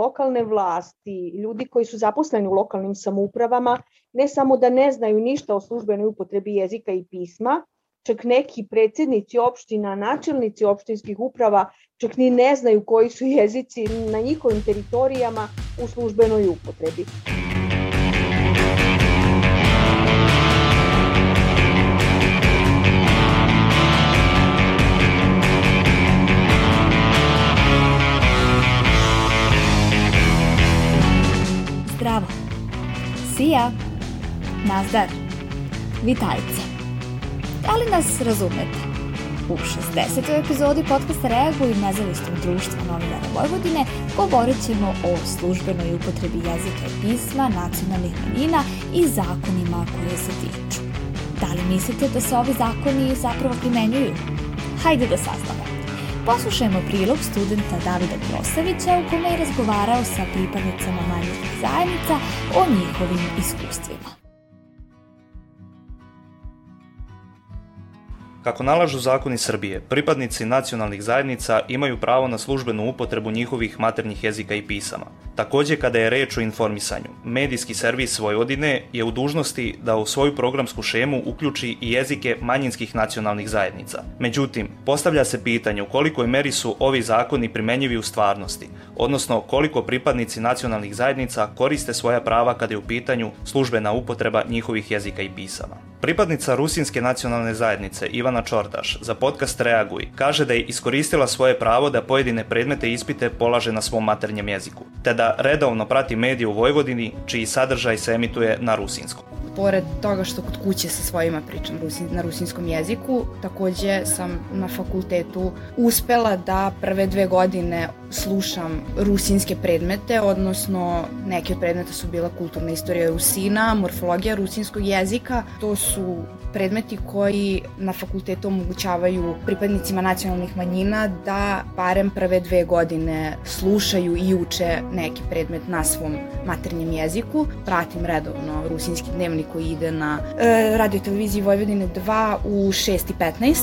lokalne vlasti, ljudi koji su zaposleni u lokalnim samoupravama, ne samo da ne znaju ništa o službenoj upotrebi jezika i pisma, čak neki predsednici opština, načelnici opštinskih uprava, čak ni ne znaju koji su jezici na njihovim teritorijama u službenoj upotrebi. Sija! Nazdar! Vitajce! Da li nas razumete? U 60. epizodi podcasta Reaguj nezavisnog društva novinara Vojvodine govorit ćemo o službenoj upotrebi jezika i pisma nacionalnih manjina i zakonima koje se tiču. Da li mislite da se ovi zakoni zapravo primenjuju? Hajde da saznamo. Poslušajmo prilog studenta Davida Grosavića u kome je razgovarao sa pripadnicama manjih zajednica o njihovim iskustvima. Kako nalažu zakoni Srbije, pripadnici nacionalnih zajednica imaju pravo na službenu upotrebu njihovih maternjih jezika i pisama. Takođe, kada je reč o informisanju, medijski servis Vojvodine je u dužnosti da u svoju programsku šemu uključi i jezike manjinskih nacionalnih zajednica. Međutim, postavlja se pitanje u kolikoj meri su ovi zakoni primenjivi u stvarnosti, odnosno koliko pripadnici nacionalnih zajednica koriste svoja prava kada je u pitanju službena upotreba njihovih jezika i pisama. Pripadnica Rusinske nacionalne zajednice Ivana Čordaš za podcast Reaguj kaže da je iskoristila svoje pravo da pojedine predmete ispite polaže na svom maternjem jeziku, te da redovno prati medije u Vojvodini, čiji sadržaj se emituje na rusinskom pored toga što kod kuće sa svojima pričam rusin, na rusinskom jeziku, takođe sam na fakultetu uspela da prve dve godine slušam rusinske predmete, odnosno neke od predmeta su bila kulturna istorija Rusina, morfologija rusinskog jezika. To su predmeti koji na fakultetu omogućavaju pripadnicima nacionalnih manjina da barem prve dve godine slušaju i uče neki predmet na svom maternjem jeziku. Pratim redovno rusinski dnevnik koji ide na e, radio televiziji Vojvodine 2 u 6.15.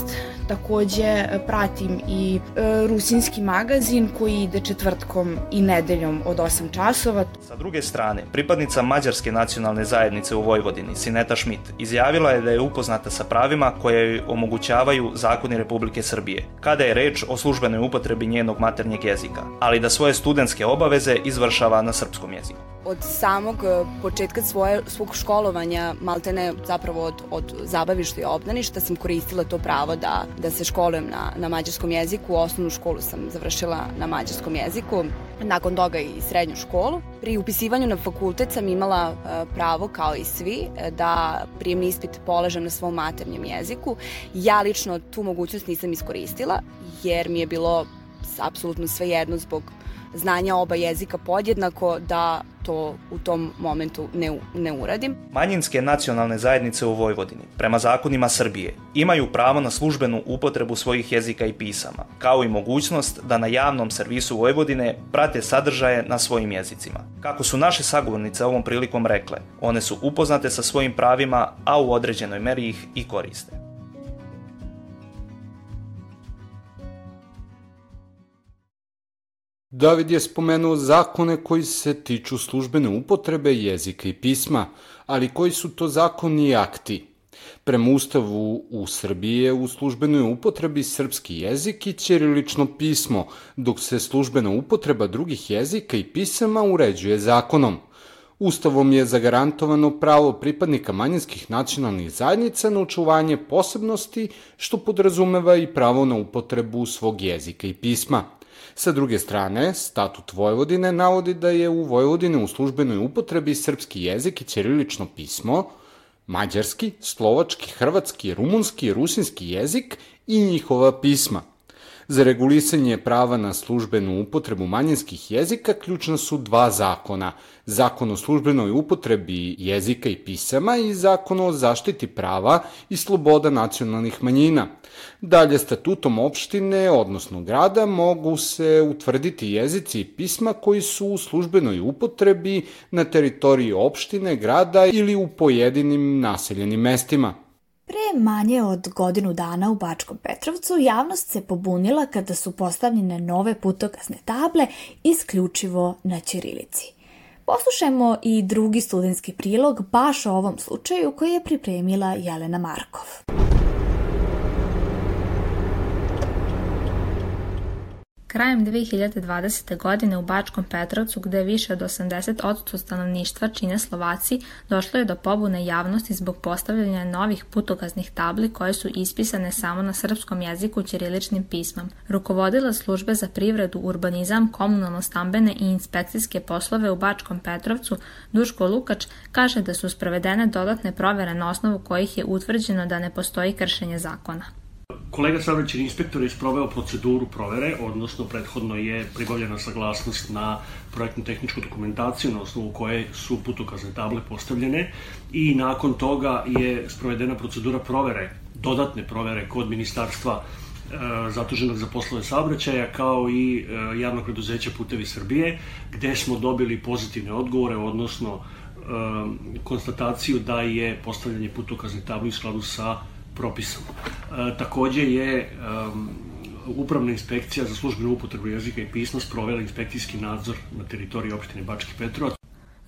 Takođe pratim i e, rusinski magazin koji ide četvrtkom i nedeljom od 8 časova. Sa druge strane, pripadnica Mađarske nacionalne zajednice u Vojvodini, Sineta Schmidt, izjavila je da je upoznata sa pravima koje joj omogućavaju zakoni Republike Srbije, kada je reč o službenoj upotrebi njenog maternjeg jezika, ali da svoje studentske obaveze izvršava na srpskom jeziku od samog e, početka svoje, svog školovanja, maltene zapravo od, od zabavišta i obdaništa, sam koristila to pravo da, da se školujem na, na mađarskom jeziku. Osnovnu školu sam završila na mađarskom jeziku, nakon toga i srednju školu. Pri upisivanju na fakultet sam imala e, pravo, kao i svi, e, da prijemni ispit polažem na svom maternjem jeziku. Ja lično tu mogućnost nisam iskoristila, jer mi je bilo apsolutno svejedno zbog znanja oba jezika podjednako da to u tom momentu ne, ne uradim. Manjinske nacionalne zajednice u Vojvodini, prema zakonima Srbije, imaju pravo na službenu upotrebu svojih jezika i pisama, kao i mogućnost da na javnom servisu Vojvodine prate sadržaje na svojim jezicima. Kako su naše sagovornice ovom prilikom rekle, one su upoznate sa svojim pravima, a u određenoj meri ih i koriste. David je spomenuo zakone koji se tiču službene upotrebe jezika i pisma, ali koji su to zakoni i akti? Prema Ustavu u Srbiji je u službenoj upotrebi srpski jezik i ćirilično pismo, dok se službena upotreba drugih jezika i pisama uređuje zakonom. Ustavom je zagarantovano pravo pripadnika manjinskih nacionalnih zajednica na očuvanje posebnosti, što podrazumeva i pravo na upotrebu svog jezika i pisma – Sa druge strane, statut Vojvodine navodi da je u Vojvodine u službenoj upotrebi srpski jezik i ćirilično pismo, mađarski, slovački, hrvatski, rumunski, rusinski jezik i njihova pisma – Za regulisanje prava na službenu upotrebu manjinskih jezika ključna su dva zakona. Zakon o službenoj upotrebi jezika i pisama i Zakon o zaštiti prava i sloboda nacionalnih manjina. Dalje, statutom opštine, odnosno grada, mogu se utvrditi jezici i pisma koji su u službenoj upotrebi na teritoriji opštine, grada ili u pojedinim naseljenim mestima. Pre manje od godinu dana u Bačkom Petrovcu javnost se pobunila kada su postavljene nove putokazne table isključivo na Ćirilici. Poslušajmo i drugi studentski prilog baš o ovom slučaju koji je pripremila Jelena Markov. Krajem 2020. godine u Bačkom Petrovcu, gde više od 80% stanovništva čine Slovaci, došlo je do pobune javnosti zbog postavljanja novih putokaznih tabli koje su ispisane samo na srpskom jeziku ćiriličnim pismom. Rukovodila službe za privredu, urbanizam, komunalno-stambene i inspekcijske poslove u Bačkom Petrovcu, Duško Lukač, kaže da su sprovedene dodatne provere na osnovu kojih je utvrđeno da ne postoji kršenje zakona. Kolega saobraćajni inspektor je sproveo proceduru provere, odnosno prethodno je pribavljena saglasnost na projektnu tehničku dokumentaciju na osnovu koje su putokazne table postavljene i nakon toga je sprovedena procedura provere, dodatne provere kod ministarstva e, zaduženog za poslove saobraćaja kao i e, javnog preduzeća Putevi Srbije, gde smo dobili pozitivne odgovore, odnosno e, konstataciju da je postavljanje putokazne table u skladu sa propisom. E, takođe je um, Upravna inspekcija za službenu upotrebu jezika i pisma sprovela inspekcijski nadzor na teritoriji opštine Bački Petrovac.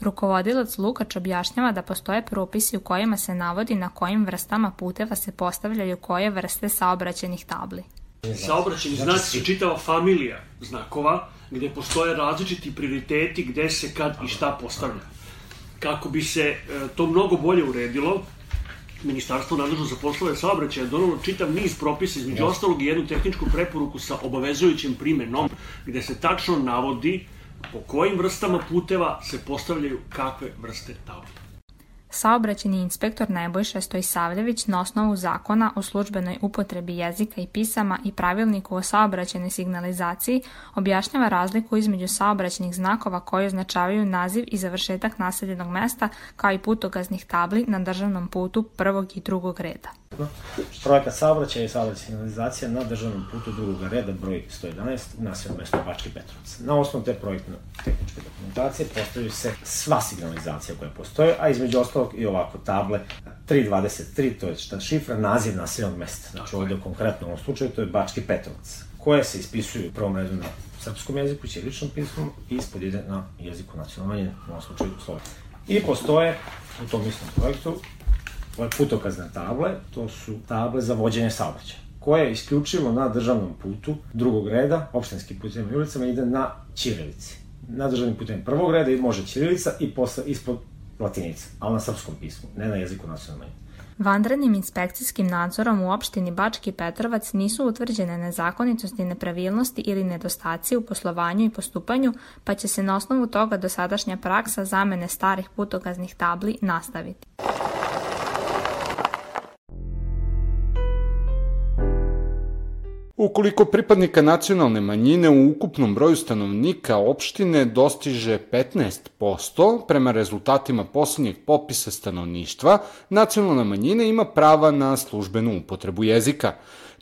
Rukovodilac Lukač objašnjava da postoje propisi u kojima se navodi na kojim vrstama puteva se postavljaju koje vrste saobraćenih tabli. Saobraćeni znaci su čitava familija znakova gde postoje različiti prioriteti gde se kad i šta postavlja. Kako bi se e, to mnogo bolje uredilo, Ministarstvo nadležno za poslove saobraćaja donalo čitav niz propisa, između ostalog i jednu tehničku preporuku sa obavezujućim primenom, gde se tačno navodi po kojim vrstama puteva se postavljaju kakve vrste tabli. Saobraćeni inspektor Nebojša Stojsavljević na osnovu zakona o službenoj upotrebi jezika i pisama i pravilniku o saobraćenoj signalizaciji objašnjava razliku između saobraćenih znakova koji označavaju naziv i završetak naseljenog mesta kao i putogaznih tabli na državnom putu prvog i drugog reda. Projekat saobraćaja i saobraćaj signalizacija na državnom putu drugog reda broj 111 naseljenog mesta Bački Petrovac. Na osnovu te projektne tehničke dokumentacije postavljaju se sva signalizacija koja postoje, a između ostalog i ovako table 323, to je šta šifra, naziv naseljenog mesta. Znači ovde konkretno u ovom slučaju to je Bački Petrovac, koje se ispisuju u prvom redu na srpskom jeziku, ćiriličnom pismu i ispod ide na jeziku nacionalne, u ovom slučaju slovenski. I postoje u tom istom projektu putokazne table, to su table za vođenje saobraćaja koje isključivo na državnom putu drugog reda, opštinskim putem i ulicama, ide na Ćirilici. Na državnim putem prvog reda i može Ćirilica i posle ispod latinica, ali na srpskom pismu, ne na jeziku nacionalne manjine. Vanrednim inspekcijskim nadzorom u opštini Bački Petrovac nisu utvrđene nezakonitosti, nepravilnosti ili nedostaci u poslovanju i postupanju, pa će se na osnovu toga dosadašnja praksa zamene starih putokaznih tabli nastaviti. Ukoliko pripadnika nacionalne manjine u ukupnom broju stanovnika opštine dostiže 15%, prema rezultatima poslednjeg popisa stanovništva, nacionalna manjina ima prava na službenu upotrebu jezika.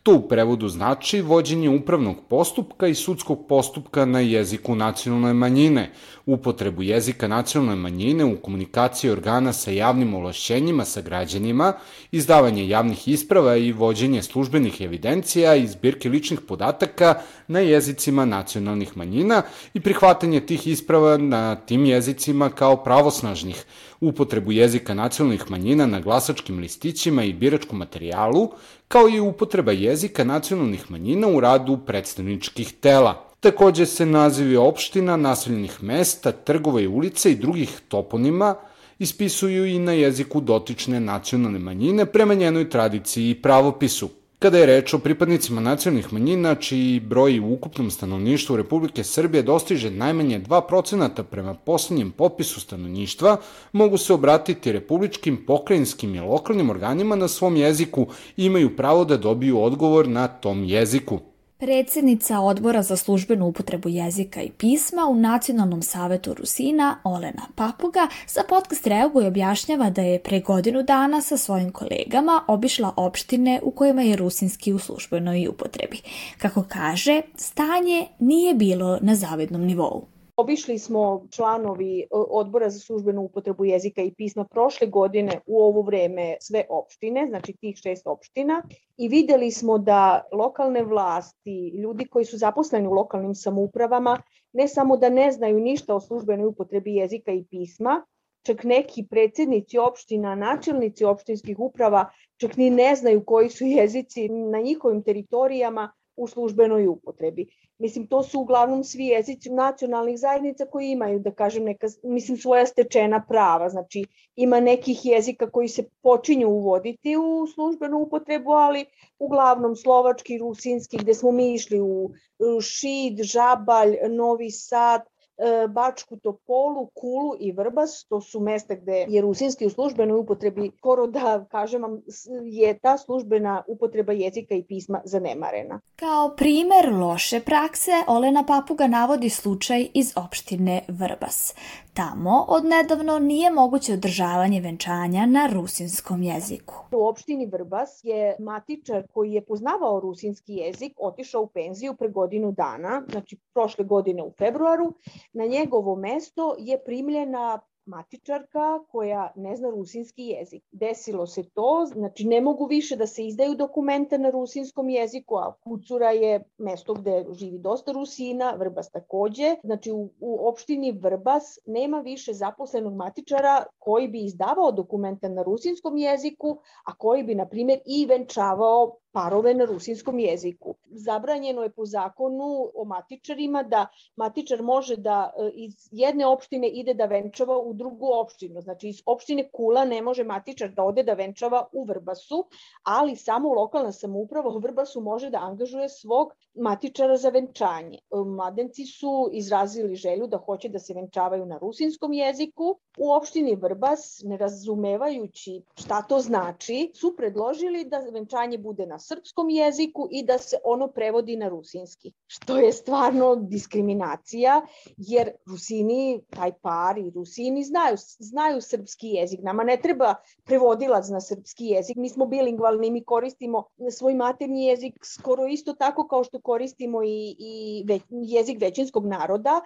To u prevodu znači vođenje upravnog postupka i sudskog postupka na jeziku nacionalne manjine, upotrebu jezika nacionalne manjine u komunikaciji organa sa javnim ovlašćenjima sa građanima, izdavanje javnih isprava i vođenje službenih evidencija i zbirke ličnih podataka na jezicima nacionalnih manjina i prihvatanje tih isprava na tim jezicima kao pravosnažnih, upotrebu jezika nacionalnih manjina na glasačkim listićima i biračkom materijalu, kao i upotreba jezika nacionalnih manjina u radu predstavničkih tela. Takođe se nazivi opština, naseljenih mesta, trgova i ulice i drugih toponima ispisuju i na jeziku dotične nacionalne manjine prema njenoj tradiciji i pravopisu. Kada je reč o pripadnicima nacionalnih manjina, čiji broj u ukupnom stanovništvu Republike Srbije dostiže najmanje 2% prema poslednjem popisu stanovništva, mogu se obratiti republičkim, pokrajinskim i lokalnim organima na svom jeziku i imaju pravo da dobiju odgovor na tom jeziku. Predsednica odbora za službenu upotrebu jezika i pisma u Nacionalnom savetu Rusina, Olena Papuga, za podcast Reagu i objašnjava da je pre godinu dana sa svojim kolegama obišla opštine u kojima je rusinski u službenoj upotrebi. Kako kaže, stanje nije bilo na zavidnom nivou. Obišli smo članovi odbora za službenu upotrebu jezika i pisma prošle godine u ovo vreme sve opštine, znači tih šest opština i videli smo da lokalne vlasti, ljudi koji su zaposleni u lokalnim samoupravama, ne samo da ne znaju ništa o službenoj upotrebi jezika i pisma, čak neki predsednici opština, načelnici opštinskih uprava, čak ni ne znaju koji su jezici na njihovim teritorijama u službenoj upotrebi. Mislim, to su uglavnom svi jezici nacionalnih zajednica koji imaju, da kažem, neka, mislim, svoja stečena prava. Znači, ima nekih jezika koji se počinju uvoditi u službenu upotrebu, ali uglavnom slovački, rusinski, gde smo mi išli u Šid, Žabalj, Novi Sad, Bačku Topolu, Kulu i Vrbas, to su mesta gde je rusinski u službenoj upotrebi, skoro da kažem vam, je ta službena upotreba jezika i pisma zanemarena. Kao primer loše prakse, Olena Papuga navodi slučaj iz opštine Vrbas. Tamo odnedavno nije moguće održavanje venčanja na rusinskom jeziku. U opštini Vrbas je matičar koji je poznavao rusinski jezik otišao u penziju pre godinu dana, znači prošle godine u februaru. Na njegovo mesto je primljena matičarka koja ne zna rusinski jezik. Desilo se to, znači ne mogu više da se izdaju dokumenta na rusinskom jeziku, a Kucura je mesto gde živi dosta Rusina, Vrbas takođe. Znači u, u opštini Vrbas nema više zaposlenog matičara koji bi izdavao dokumenta na rusinskom jeziku, a koji bi, na primjer, i venčavao parove na rusinskom jeziku. Zabranjeno je po zakonu o matičarima da matičar može da e, iz jedne opštine ide da venčava u drugu opštinu. Znači iz opštine Kula ne može matičar da ode da venčava u Vrbasu, ali samo lokalna samouprava u Vrbasu može da angažuje svog matičara za venčanje. Mladenci su izrazili želju da hoće da se venčavaju na rusinskom jeziku. U opštini Vrbas, ne razumevajući šta to znači, su predložili da venčanje bude na srpskom jeziku i da se ono prevodi na rusinski. Što je stvarno diskriminacija, jer Rusini, taj par i Rusini znaju, znaju srpski jezik. Nama ne treba prevodilac na srpski jezik. Mi smo bilingvalni, mi koristimo svoj materni jezik skoro isto tako kao što koristimo i, i ve, jezik većinskog naroda,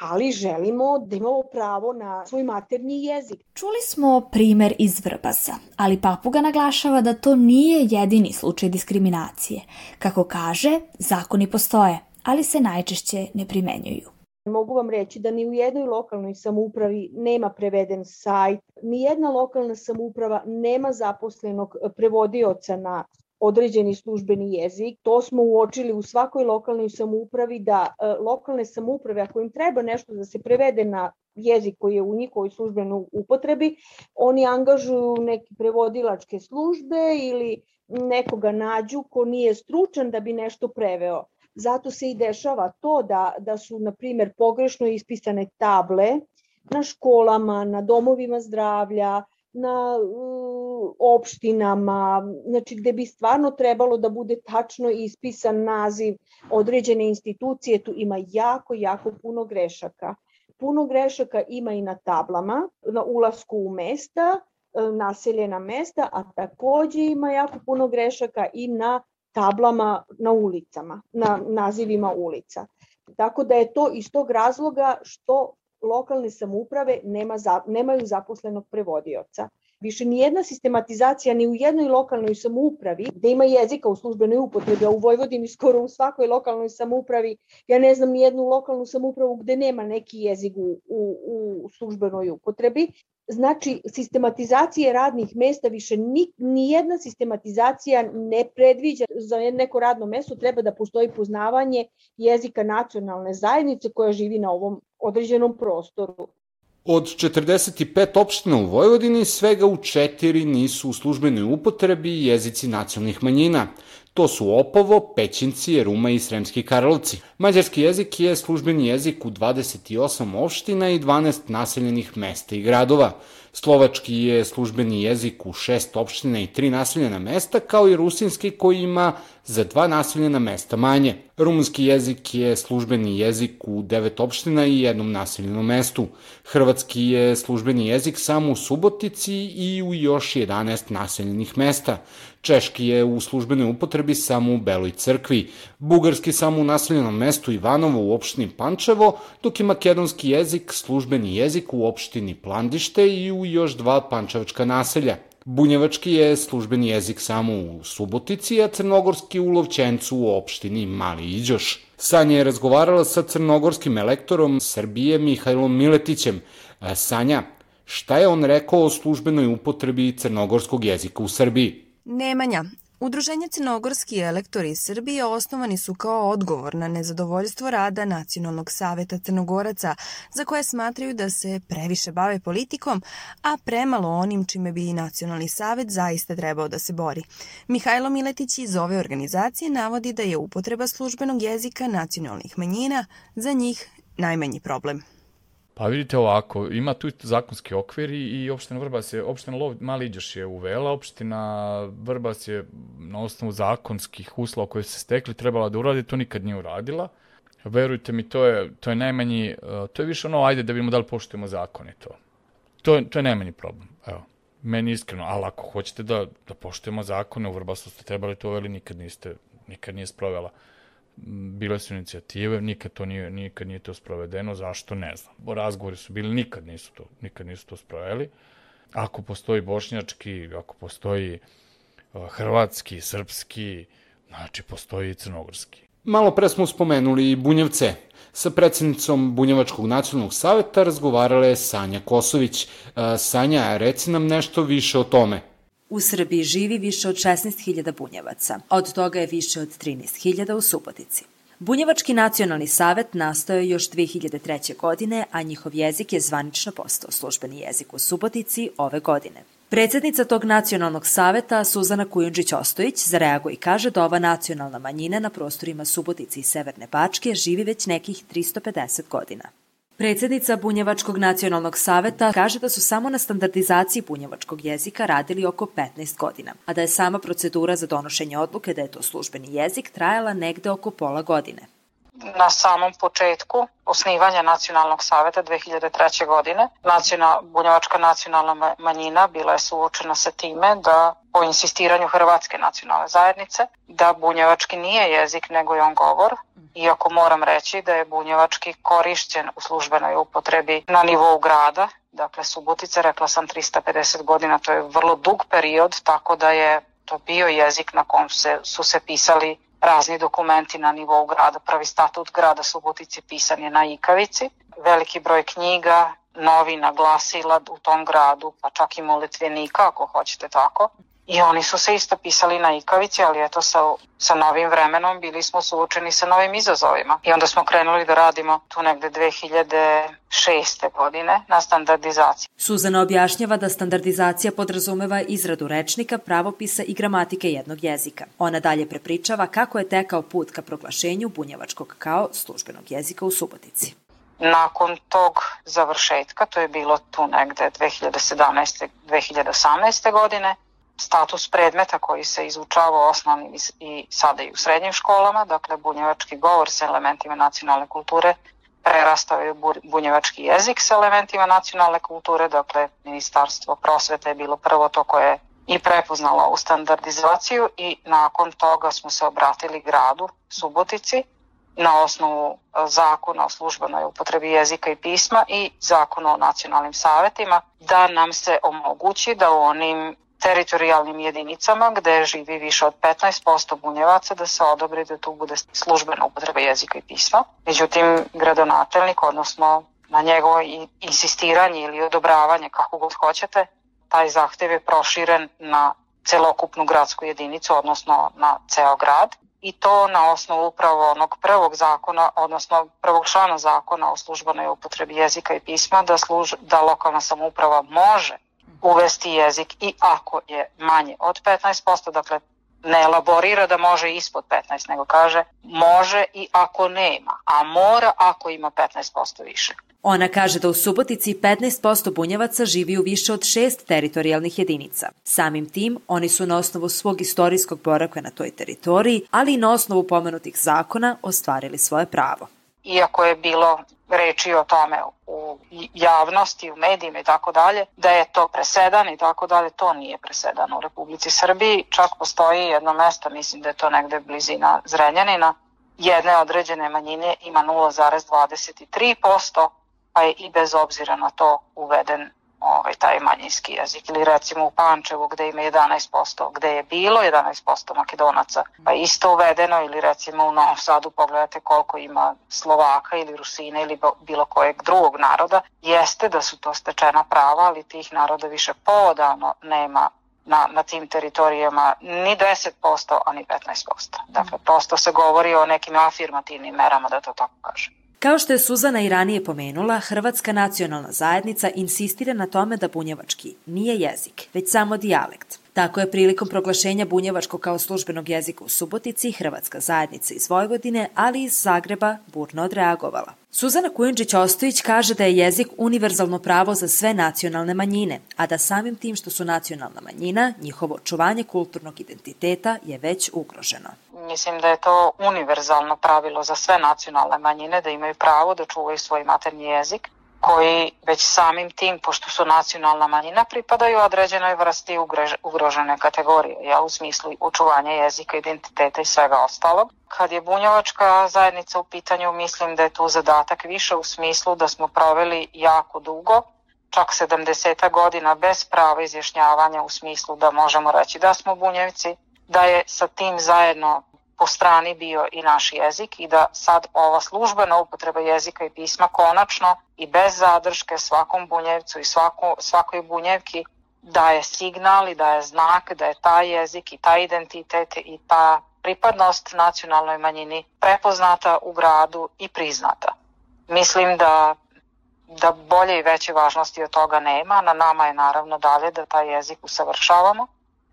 ali želimo da imamo pravo na svoj materni jezik. Čuli smo primer iz Vrbasa, ali Papuga naglašava da to nije jedini slučaj diskriminacije. Kako kaže, zakoni postoje, ali se najčešće ne primenjuju. Mogu vam reći da ni u jednoj lokalnoj samoupravi nema preveden sajt, ni jedna lokalna samouprava nema zaposlenog prevodioca na određeni službeni jezik. To smo uočili u svakoj lokalnoj samoupravi da e, lokalne samouprave, ako im treba nešto da se prevede na jezik koji je u njihovoj službenoj upotrebi, oni angažuju neke prevodilačke službe ili nekoga nađu ko nije stručan da bi nešto preveo. Zato se i dešava to da, da su, na primjer, pogrešno ispisane table na školama, na domovima zdravlja, na uh, opštinama, znači gde bi stvarno trebalo da bude tačno ispisan naziv određene institucije, tu ima jako, jako puno grešaka. Puno grešaka ima i na tablama, na ulasku u mesta, e, naseljena mesta, a takođe ima jako puno grešaka i na tablama na ulicama, na nazivima ulica. Tako da je to iz tog razloga što lokalne samouprave nema nemaju zaposlenog prevodioca. Više ni jedna sistematizacija ni u jednoj lokalnoj samoupravi gde ima jezika u službenoj upotrebi, a u Vojvodini skoro u svakoj lokalnoj samoupravi, ja ne znam ni jednu lokalnu samoupravu gde nema neki jezik u, u, u službenoj upotrebi, Znači, sistematizacije radnih mesta više ni, ni jedna sistematizacija ne predviđa za neko radno mesto treba da postoji poznavanje jezika nacionalne zajednice koja živi na ovom određenom prostoru. Od 45 opština u Vojvodini, svega u četiri nisu u službenoj upotrebi jezici nacionalnih manjina. To su Opovo, Pećinci, Ruma i Sremski Karlovci. Mađarski jezik je službeni jezik u 28 opština i 12 naseljenih mesta i gradova. Slovački je službeni jezik u šest opština i tri naseljena mesta, kao i rusinski koji ima za dva naseljena mesta manje. Rumunski jezik je službeni jezik u devet opština i jednom naseljenom mestu. Hrvatski je službeni jezik samo u Subotici i u još 11 naseljenih mesta. Češki je u službenoj upotrebi samo u Beloj crkvi, bugarski samo u naseljenom mestu Ivanovo u opštini Pančevo, dok je makedonski jezik službeni jezik u opštini Plandište i u još dva pančevačka naselja. Bunjevački je službeni jezik samo u Subotici, a crnogorski u Lovćencu u opštini Mali Iđoš. Sanja je razgovarala sa crnogorskim elektorom Srbije Mihajlom Miletićem. Sanja, šta je on rekao o službenoj upotrebi crnogorskog jezika u Srbiji? Nemanja, Udruženje Crnogorski elektori Srbije osnovani su kao odgovor na nezadovoljstvo rada Nacionalnog saveta Crnogoraca, za koje smatraju da se previše bave politikom, a premalo onim čime bi Nacionalni savet zaista trebao da se bori. Mihajlo Miletić iz ove organizacije navodi da je upotreba službenog jezika nacionalnih manjina za njih najmanji problem. Pa vidite ovako, ima tu zakonski okvir i, i opština Vrbas je, opština Lov, Mali Iđoš je uvela, opština Vrbas je na osnovu zakonskih uslova koje se stekli trebala da uradi, to nikad nije uradila. Verujte mi, to je, to je najmanji, e, to je više ono, ajde da vidimo da li poštujemo zakone to. To je, to je najmanji problem, evo. Meni iskreno, ali ako hoćete da, da poštujemo zakone, u Vrbasu ste trebali to uveli, nikad niste, nikad nije sprovela bile su inicijative, nikad to nije, nikad nije to sprovedeno, zašto ne znam. Razgovori su bili, nikad nisu to, nikad nisu to sproveli. Ako postoji bošnjački, ako postoji uh, hrvatski, srpski, znači postoji i crnogorski. Malo pre smo spomenuli i Bunjevce. Sa predsednicom Bunjevačkog nacionalnog saveta razgovarala je Sanja Kosović. Uh, Sanja, reci nam nešto više o tome. U Srbiji živi više od 16.000 bunjevaca, od toga je više od 13.000 u Subotici. Bunjevački nacionalni savet nastao je još 2003. godine, a njihov jezik je zvanično postao službeni jezik u Subotici ove godine. Predsednica tog nacionalnog saveta, Suzana Kujundžić-Ostojić, zareaguje i kaže da ova nacionalna manjina na prostorima Subotice i Severne Bačke živi već nekih 350 godina. Predsednica Bunjevačkog nacionalnog saveta kaže da su samo na standardizaciji bunjevačkog jezika radili oko 15 godina, a da je sama procedura za donošenje odluke da je to službeni jezik trajala negde oko pola godine. Na samom početku osnivanja Nacionalnog saveta 2003. godine nacional, bunjevačka nacionalna manjina bila je suočena sa time da po insistiranju Hrvatske nacionalne zajednice da bunjevački nije jezik nego je on govor, iako moram reći da je bunjevački korišćen u službenoj upotrebi na nivou grada, dakle Subotica, rekla sam 350 godina, to je vrlo dug period, tako da je to bio jezik na kom se, su se pisali razni dokumenti na nivou grada. Prvi statut grada Subotice pisan je na Ikavici, veliki broj knjiga, novina, glasila u tom gradu, pa čak i molitvenika ako hoćete tako. I oni su se isto pisali na ikavici, ali eto sa, sa novim vremenom bili smo suočeni sa novim izazovima. I onda smo krenuli da radimo tu negde 2006. godine na standardizaciji. Suzana objašnjava da standardizacija podrazumeva izradu rečnika, pravopisa i gramatike jednog jezika. Ona dalje prepričava kako je tekao put ka proglašenju bunjevačkog kao službenog jezika u Subotici. Nakon tog završetka, to je bilo tu negde 2017. 2018. godine, status predmeta koji se izučava u osnovnim i sada i u srednjim školama, dakle bunjevački govor sa elementima nacionalne kulture prerastao je bunjevački jezik sa elementima nacionalne kulture, dakle Ministarstvo prosvete je bilo prvo to koje je i prepoznalo u standardizaciju i nakon toga smo se obratili gradu Subotici na osnovu zakona o službenoj upotrebi jezika i pisma i zakona o nacionalnim savetima da nam se omogući da u onim teritorijalnim jedinicama gde živi više od 15% bunjevaca da se odobri da tu bude službena upotreba jezika i pisma. Međutim, gradonačelnik, odnosno na njegovo insistiranje ili odobravanje, kako god hoćete, taj zahtev je proširen na celokupnu gradsku jedinicu, odnosno na ceo grad i to na osnovu upravo onog prvog zakona, odnosno prvog člana zakona o službenoj upotrebi jezika i pisma, da, služ, da lokalna samouprava može uvesti jezik i ako je manje od 15%, dakle ne elaborira da može ispod 15, nego kaže može i ako nema, a mora ako ima 15% više. Ona kaže da u Subotici 15% bunjevaca živi u više od šest teritorijalnih jedinica. Samim tim, oni su na osnovu svog istorijskog boravka na toj teritoriji, ali i na osnovu pomenutih zakona ostvarili svoje pravo. Iako je bilo reči o tome u javnosti, u medijima i tako dalje, da je to presedan i tako dalje, to nije presedan u Republici Srbiji. Čak postoji jedno mesto, mislim da je to negde blizina Zrenjanina, jedne određene manjine ima 0,23%, pa je i bez obzira na to uveden ovaj, taj manjinski jezik. Ili recimo u Pančevu gde ima 11%, gde je bilo 11% makedonaca, pa isto uvedeno ili recimo u Novom Sadu pogledate koliko ima Slovaka ili Rusina ili bilo kojeg drugog naroda, jeste da su to stečena prava, ali tih naroda više podavno nema na, na tim teritorijama ni 10%, a ni 15%. Dakle, prosto se govori o nekim afirmativnim merama, da to tako kažem. Kao što je Suzana i ranije pomenula, Hrvatska nacionalna zajednica insistira na tome da bunjevački nije jezik, već samo dijalekt. Tako je prilikom proglašenja bunjevačkog kao službenog jezika u Subotici Hrvatska zajednica iz Vojvodine, ali i iz Zagreba burno odreagovala. Suzana Kujundžić-Ostojić kaže da je jezik univerzalno pravo za sve nacionalne manjine, a da samim tim što su nacionalna manjina, njihovo očuvanje kulturnog identiteta je već ugroženo. Mislim da je to univerzalno pravilo za sve nacionalne manjine da imaju pravo da čuvaju svoj materni jezik koji već samim tim, pošto su nacionalna manjina, pripadaju određenoj vrsti ugrožene kategorije, ja, u smislu očuvanja jezika, identiteta i svega ostalog. Kad je bunjevačka zajednica u pitanju, mislim da je tu zadatak više u smislu da smo proveli jako dugo, čak 70 godina bez prava izjašnjavanja u smislu da možemo reći da smo bunjevci, da je sa tim zajedno po strani bio i naš jezik i da sad ova službena upotreba jezika i pisma konačno i bez zadrške svakom bunjevcu i svako, svakoj bunjevki daje signal i daje znak da je taj jezik i taj identitet i ta pripadnost nacionalnoj manjini prepoznata u gradu i priznata. Mislim da da bolje i veće važnosti od toga nema, na nama je naravno dalje da taj jezik usavršavamo,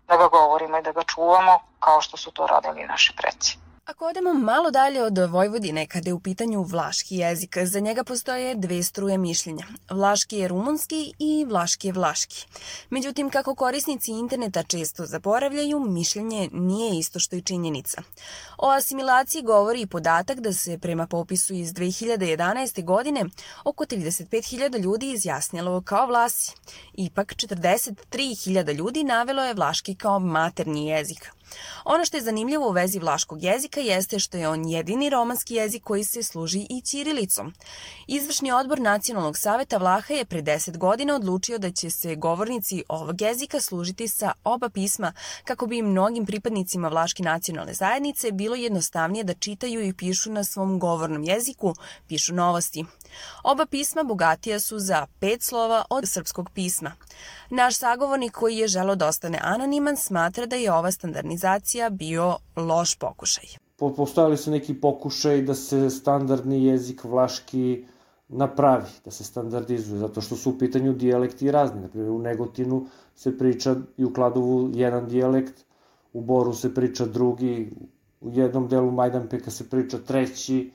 da ga govorimo i da ga čuvamo kao što su to radili naši preci. Ako odemo malo dalje od Vojvodine, kada je u pitanju vlaški jezik, za njega postoje dve struje mišljenja. Vlaški je rumunski i vlaški je vlaški. Međutim, kako korisnici interneta često zaboravljaju, mišljenje nije isto što i činjenica. O asimilaciji govori i podatak da se prema popisu iz 2011. godine oko 35.000 ljudi izjasnilo kao vlasi. Ipak 43.000 ljudi navelo je vlaški kao materni jezik. Ono što je zanimljivo u vezi vlaškog jezika jeste što je on jedini romanski jezik koji se služi i ćirilicom. Izvršni odbor Nacionalnog saveta Vlaha je pre 10 godina odlučio da će se govornici ovog jezika služiti sa oba pisma kako bi mnogim pripadnicima vlaške nacionalne zajednice bilo jednostavnije da čitaju i pišu na svom govornom jeziku, pišu novosti. Oba pisma bogatija su za pet slova od srpskog pisma. Naš sagovornik koji je želo da ostane anoniman smatra da je ova standardizacija bio loš pokušaj. Postojali su neki pokušaj da se standardni jezik vlaški napravi, da se standardizuje, zato što su u pitanju dijalekti razni. Naprimjer, u Negotinu se priča i u Kladovu jedan dijalekt, u Boru se priča drugi, u jednom delu Majdanpeka se priča treći,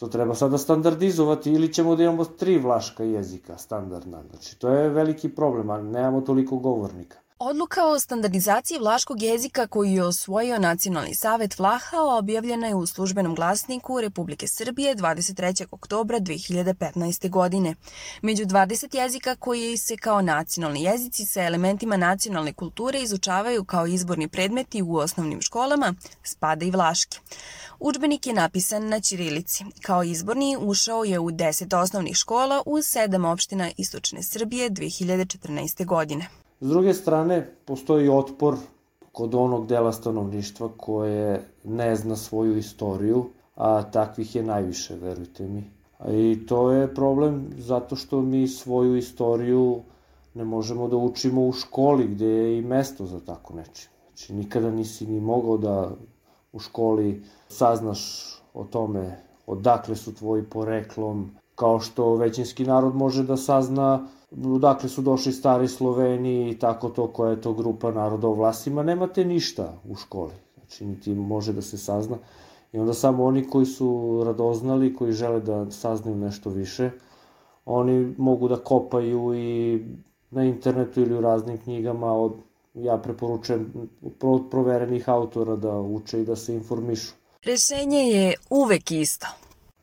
To treba sada standardizovati ili ćemo da imamo tri vlaška jezika standardna. Znači, to je veliki problem, a nemamo toliko govornika. Odluka o standardizaciji vlaškog jezika koju je osvojio Nacionalni savet Vlaha objavljena je u službenom glasniku Republike Srbije 23. oktobra 2015. godine. Među 20 jezika koji se kao nacionalni jezici sa elementima nacionalne kulture izučavaju kao izborni predmeti u osnovnim školama, spada i vlaški. Učbenik je napisan na Ćirilici. Kao izborni ušao je u 10 osnovnih škola u 7 opština Istočne Srbije 2014. godine. S druge strane, postoji otpor kod onog dela stanovništva koje ne zna svoju istoriju, a takvih je najviše, verujte mi. I to je problem zato što mi svoju istoriju ne možemo da učimo u školi gde je i mesto za tako nečim. Znači, nikada nisi ni mogao da u školi saznaš o tome odakle su tvoji poreklom, kao što većinski narod može da sazna dakle su došli stari Sloveni i tako to koja je to grupa naroda o vlasima, nemate ništa u školi. Znači, niti može da se sazna. I onda samo oni koji su radoznali, koji žele da saznaju nešto više, oni mogu da kopaju i na internetu ili u raznim knjigama od ja preporučujem od proverenih autora da uče i da se informišu. Rešenje je uvek isto.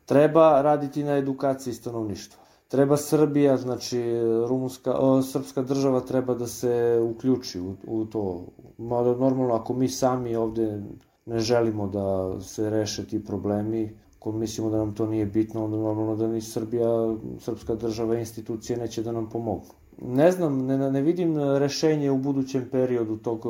Treba raditi na edukaciji stanovništva. Treba Srbija, znači rumunska, srpska država treba da se uključi u, u to. Mada normalno ako mi sami ovde ne želimo da se reše ti problemi, ako mislimo da nam to nije bitno, onda normalno da ni Srbija, srpska država i institucije neće da nam pomognu. Ne znam, ne, ne vidim rešenje u budućem periodu tog,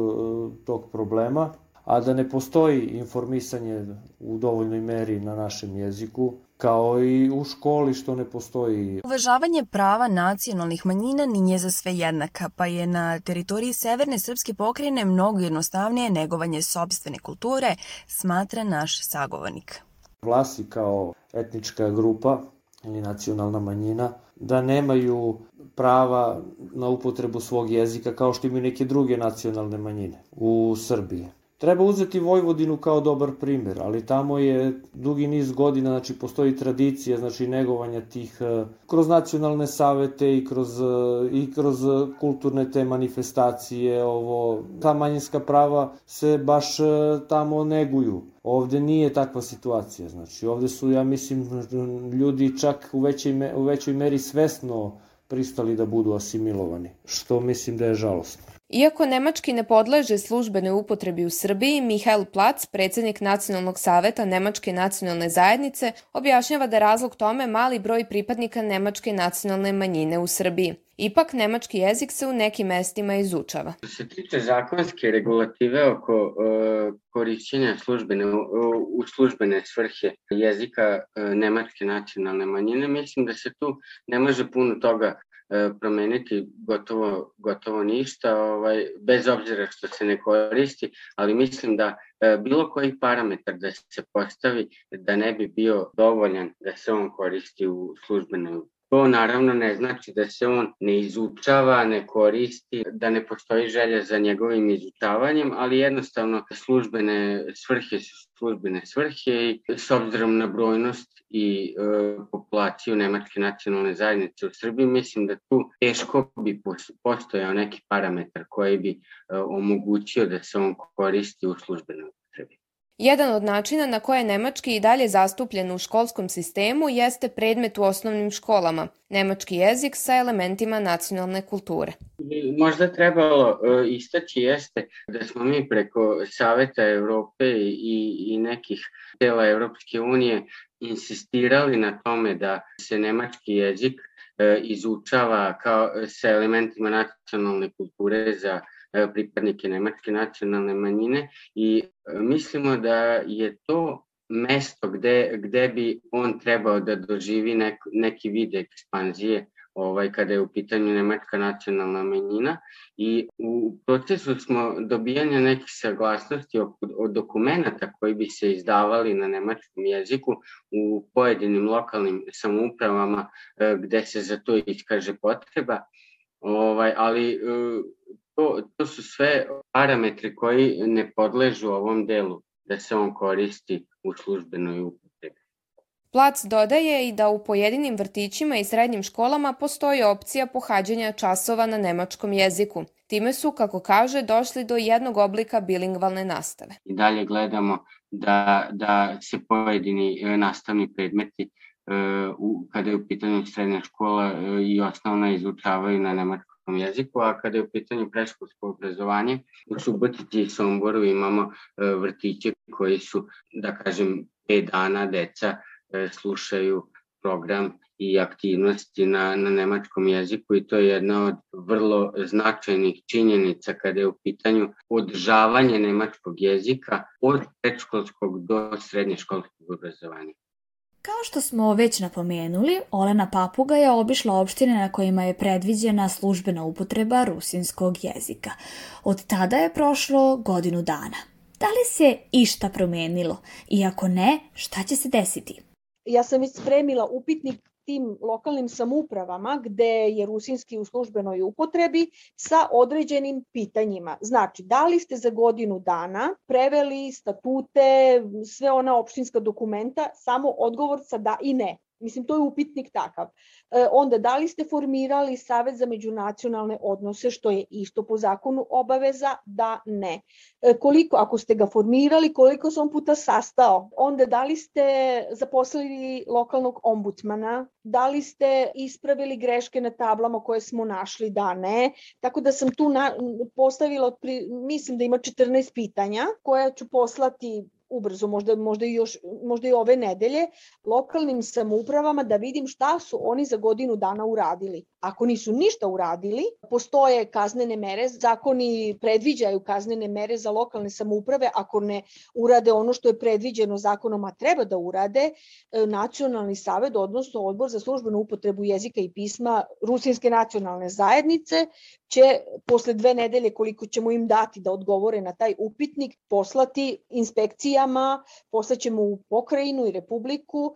tog problema, a da ne postoji informisanje u dovoljnoj meri na našem jeziku, kao i u školi što ne postoji. Uvažavanje prava nacionalnih manjina nije za sve jednaka, pa je na teritoriji Severne Srpske pokrajine mnogo jednostavnije negovanje sobstvene kulture, smatra naš sagovornik. Vlasi kao etnička grupa ili nacionalna manjina da nemaju prava na upotrebu svog jezika kao što imaju neke druge nacionalne manjine u Srbiji. Treba uzeti Vojvodinu kao dobar primer, ali tamo je dugi niz godina, znači postoji tradicija, znači negovanja tih e, kroz nacionalne savete i kroz, e, i kroz kulturne te manifestacije, ovo, ta manjinska prava se baš e, tamo neguju. Ovde nije takva situacija, znači ovde su, ja mislim, ljudi čak u većoj, u većoj meri svesno pristali da budu asimilovani, što mislim da je žalostno. Iako nemački ne podleže službenoj upotrebi u Srbiji, Mihael Plac, predsednik Nacionalnog saveta Nemačke nacionalne zajednice, objašnjava da razlog tome mali broj pripadnika nemačke nacionalne manjine u Srbiji. Ipak, nemački jezik se u nekim mestima izučava. Što se tiče zakonske regulative oko uh, korišćenja službene, u službene svrhe jezika uh, nemačke nacionalne manjine, mislim da se tu ne može puno toga promeniti gotovo, gotovo ništa, ovaj, bez obzira što se ne koristi, ali mislim da e, bilo koji parametar da se postavi da ne bi bio dovoljan da se on koristi u službenoj To naravno ne znači da se on ne izučava, ne koristi, da ne postoji želja za njegovim izučavanjem, ali jednostavno službene svrhe su službene svrhe i s obzirom na brojnost i e, populaciju Nemačke nacionalne zajednice u Srbiji, mislim da tu teško bi postojao neki parametar koji bi e, omogućio da se on koristi u službenoj Jedan od načina na koje je nemački i dalje zastupljen u školskom sistemu jeste predmet u osnovnim školama, nemački jezik sa elementima nacionalne kulture. Možda trebalo uh, istaći jeste da smo mi preko Saveta Evrope i, i nekih tela Evropske unije insistirali na tome da se nemački jezik uh, izučava kao sa elementima nacionalne kulture za E, pripadnike nemačke nacionalne manjine i mislimo da je to mesto gde, gde bi on trebao da doživi nek, neki vid ekspanzije ovaj, kada je u pitanju nemačka nacionalna manjina i u procesu smo dobijanja nekih saglasnosti od, dokumenta koji bi se izdavali na nemačkom jeziku u pojedinim lokalnim samoupravama gde se za to iskaže potreba, ovaj, ali to, to su sve parametri koji ne podležu ovom delu da se on koristi u službenoj upotrebi. Plac dodaje i da u pojedinim vrtićima i srednjim školama postoji opcija pohađanja časova na nemačkom jeziku. Time su, kako kaže, došli do jednog oblika bilingvalne nastave. I dalje gledamo da, da se pojedini e, nastavni predmeti e, kada je u pitanju srednja škola e, i osnovna izučavaju na nemačkom srpskom jeziku, a kada je u pitanju preškolsko obrazovanje, u Subotici i Somboru imamo e, vrtiće koji su, da kažem, 5 dana deca e, slušaju program i aktivnosti na, na nemačkom jeziku i to je jedna od vrlo značajnih činjenica kada je u pitanju održavanje nemačkog jezika od predškolskog do srednješkolskog obrazovanja. Kao što smo već napomenuli, Olena Papuga je obišla opštine na kojima je predviđena službena upotreba rusinskog jezika. Od tada je prošlo godinu dana. Da li se išta promenilo? I ako ne, šta će se desiti? Ja sam već spremila upitnik tim lokalnim samupravama gde je rusinski u službenoj upotrebi sa određenim pitanjima. Znači, da li ste za godinu dana preveli statute, sve ona opštinska dokumenta, samo odgovor sa da i ne. Mislim, to je upitnik takav. E, onda, da li ste formirali Savet za međunacionalne odnose, što je isto po zakonu obaveza? Da, ne. E, koliko, ako ste ga formirali, koliko on puta sastao? Onda, da li ste zaposlili lokalnog ombudsmana? Da li ste ispravili greške na tablama koje smo našli? Da, ne. Tako da sam tu na, postavila, mislim da ima 14 pitanja koja ću poslati ubrzo, možda, možda, i još, možda i ove nedelje, lokalnim samoupravama da vidim šta su oni za godinu dana uradili. Ako nisu ništa uradili, postoje kaznene mere, zakoni predviđaju kaznene mere za lokalne samouprave, ako ne urade ono što je predviđeno zakonom, a treba da urade, e, nacionalni savet, odnosno odbor za službenu upotrebu jezika i pisma Rusinske nacionalne zajednice, će posle dve nedelje koliko ćemo im dati da odgovore na taj upitnik, poslati inspekcijama, poslaćemo u pokrajinu i republiku,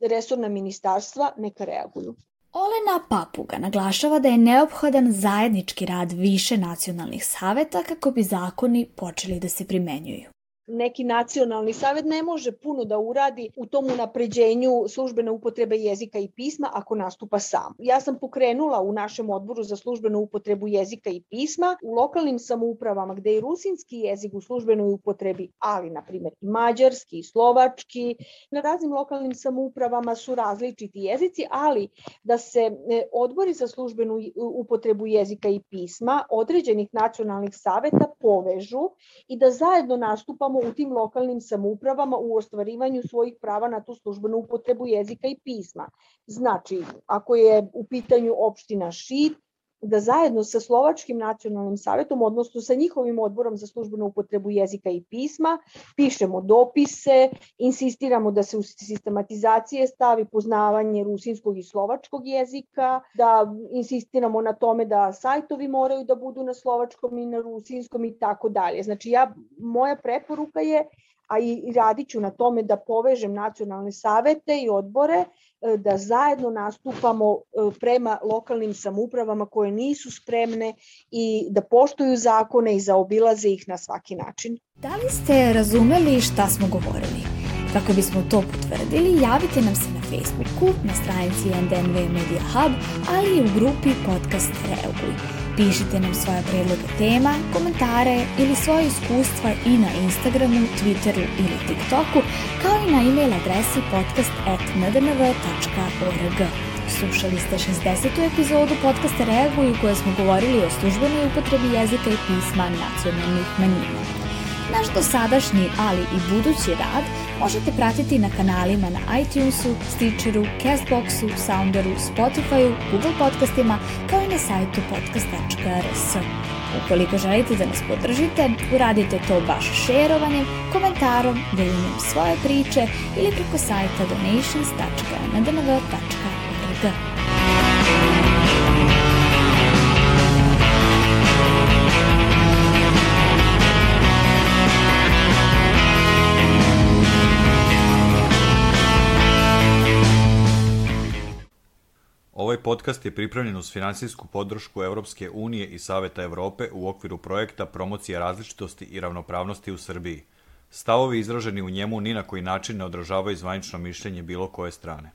resorna ministarstva neka reaguju. Olena Papuga naglašava da je neophodan zajednički rad više nacionalnih saveta kako bi zakoni počeli da se primenjuju neki nacionalni savet ne može puno da uradi u tom unapređenju službene upotrebe jezika i pisma ako nastupa sam. Ja sam pokrenula u našem odboru za službenu upotrebu jezika i pisma u lokalnim samoupravama gde je rusinski jezik u službenoj upotrebi, ali na primjer i mađarski i slovački. Na raznim lokalnim samoupravama su različiti jezici, ali da se e, odbori za službenu upotrebu jezika i pisma određenih nacionalnih saveta povežu i da zajedno nastupamo u tim lokalnim samoupravama u ostvarivanju svojih prava na tu službenu upotrebu jezika i pisma. Znači, ako je u pitanju opština Šid, da zajedno sa Slovačkim nacionalnim savjetom, odnosno sa njihovim odborom za službenu upotrebu jezika i pisma, pišemo dopise, insistiramo da se u sistematizacije stavi poznavanje rusinskog i slovačkog jezika, da insistiramo na tome da sajtovi moraju da budu na slovačkom i na rusinskom i tako dalje. Znači, ja, moja preporuka je a i radit ću na tome da povežem nacionalne savete i odbore E, da zajedno nastupamo e, prema lokalnim samoupravama koje nisu spremne i da poštuju zakone i zaobilaze ih na svaki način. Da li ste razumeli šta smo govorili? Kako bismo to potvrdili, javite nam se na Facebooku, na stranici NDNV Media Hub, ali i u grupi podcast Reaguj. Pišite nam svoje predloge tema, komentare ili svoje iskustva i na Instagramu, Twitteru ili TikToku, kao i na e-mail adresi podcast.ndnv.org. Slušali ste 60. epizodu podcasta Reaguj u kojoj smo govorili o službenoj upotrebi jezika i pisma nacionalnih manjina. Naš dosadašnji, ali i budući rad možete pratiti na kanalima na iTunesu, Stitcheru, Castboxu, Sounderu, Spotifyu, Google podcastima, kao i na sajtu podcast.rs. Ukoliko želite da nas podržite, uradite to baš šerovanjem, komentarom, deljenjem svoje priče ili preko sajta donations.ndnv.org. Ovaj podcast je pripremljen uz finansijsku podršku Europske unije i Saveta Evrope u okviru projekta Promocija različitosti i ravnopravnosti u Srbiji. Stavovi izraženi u njemu ni na koji način ne odražavaju zvanično mišljenje bilo koje strane.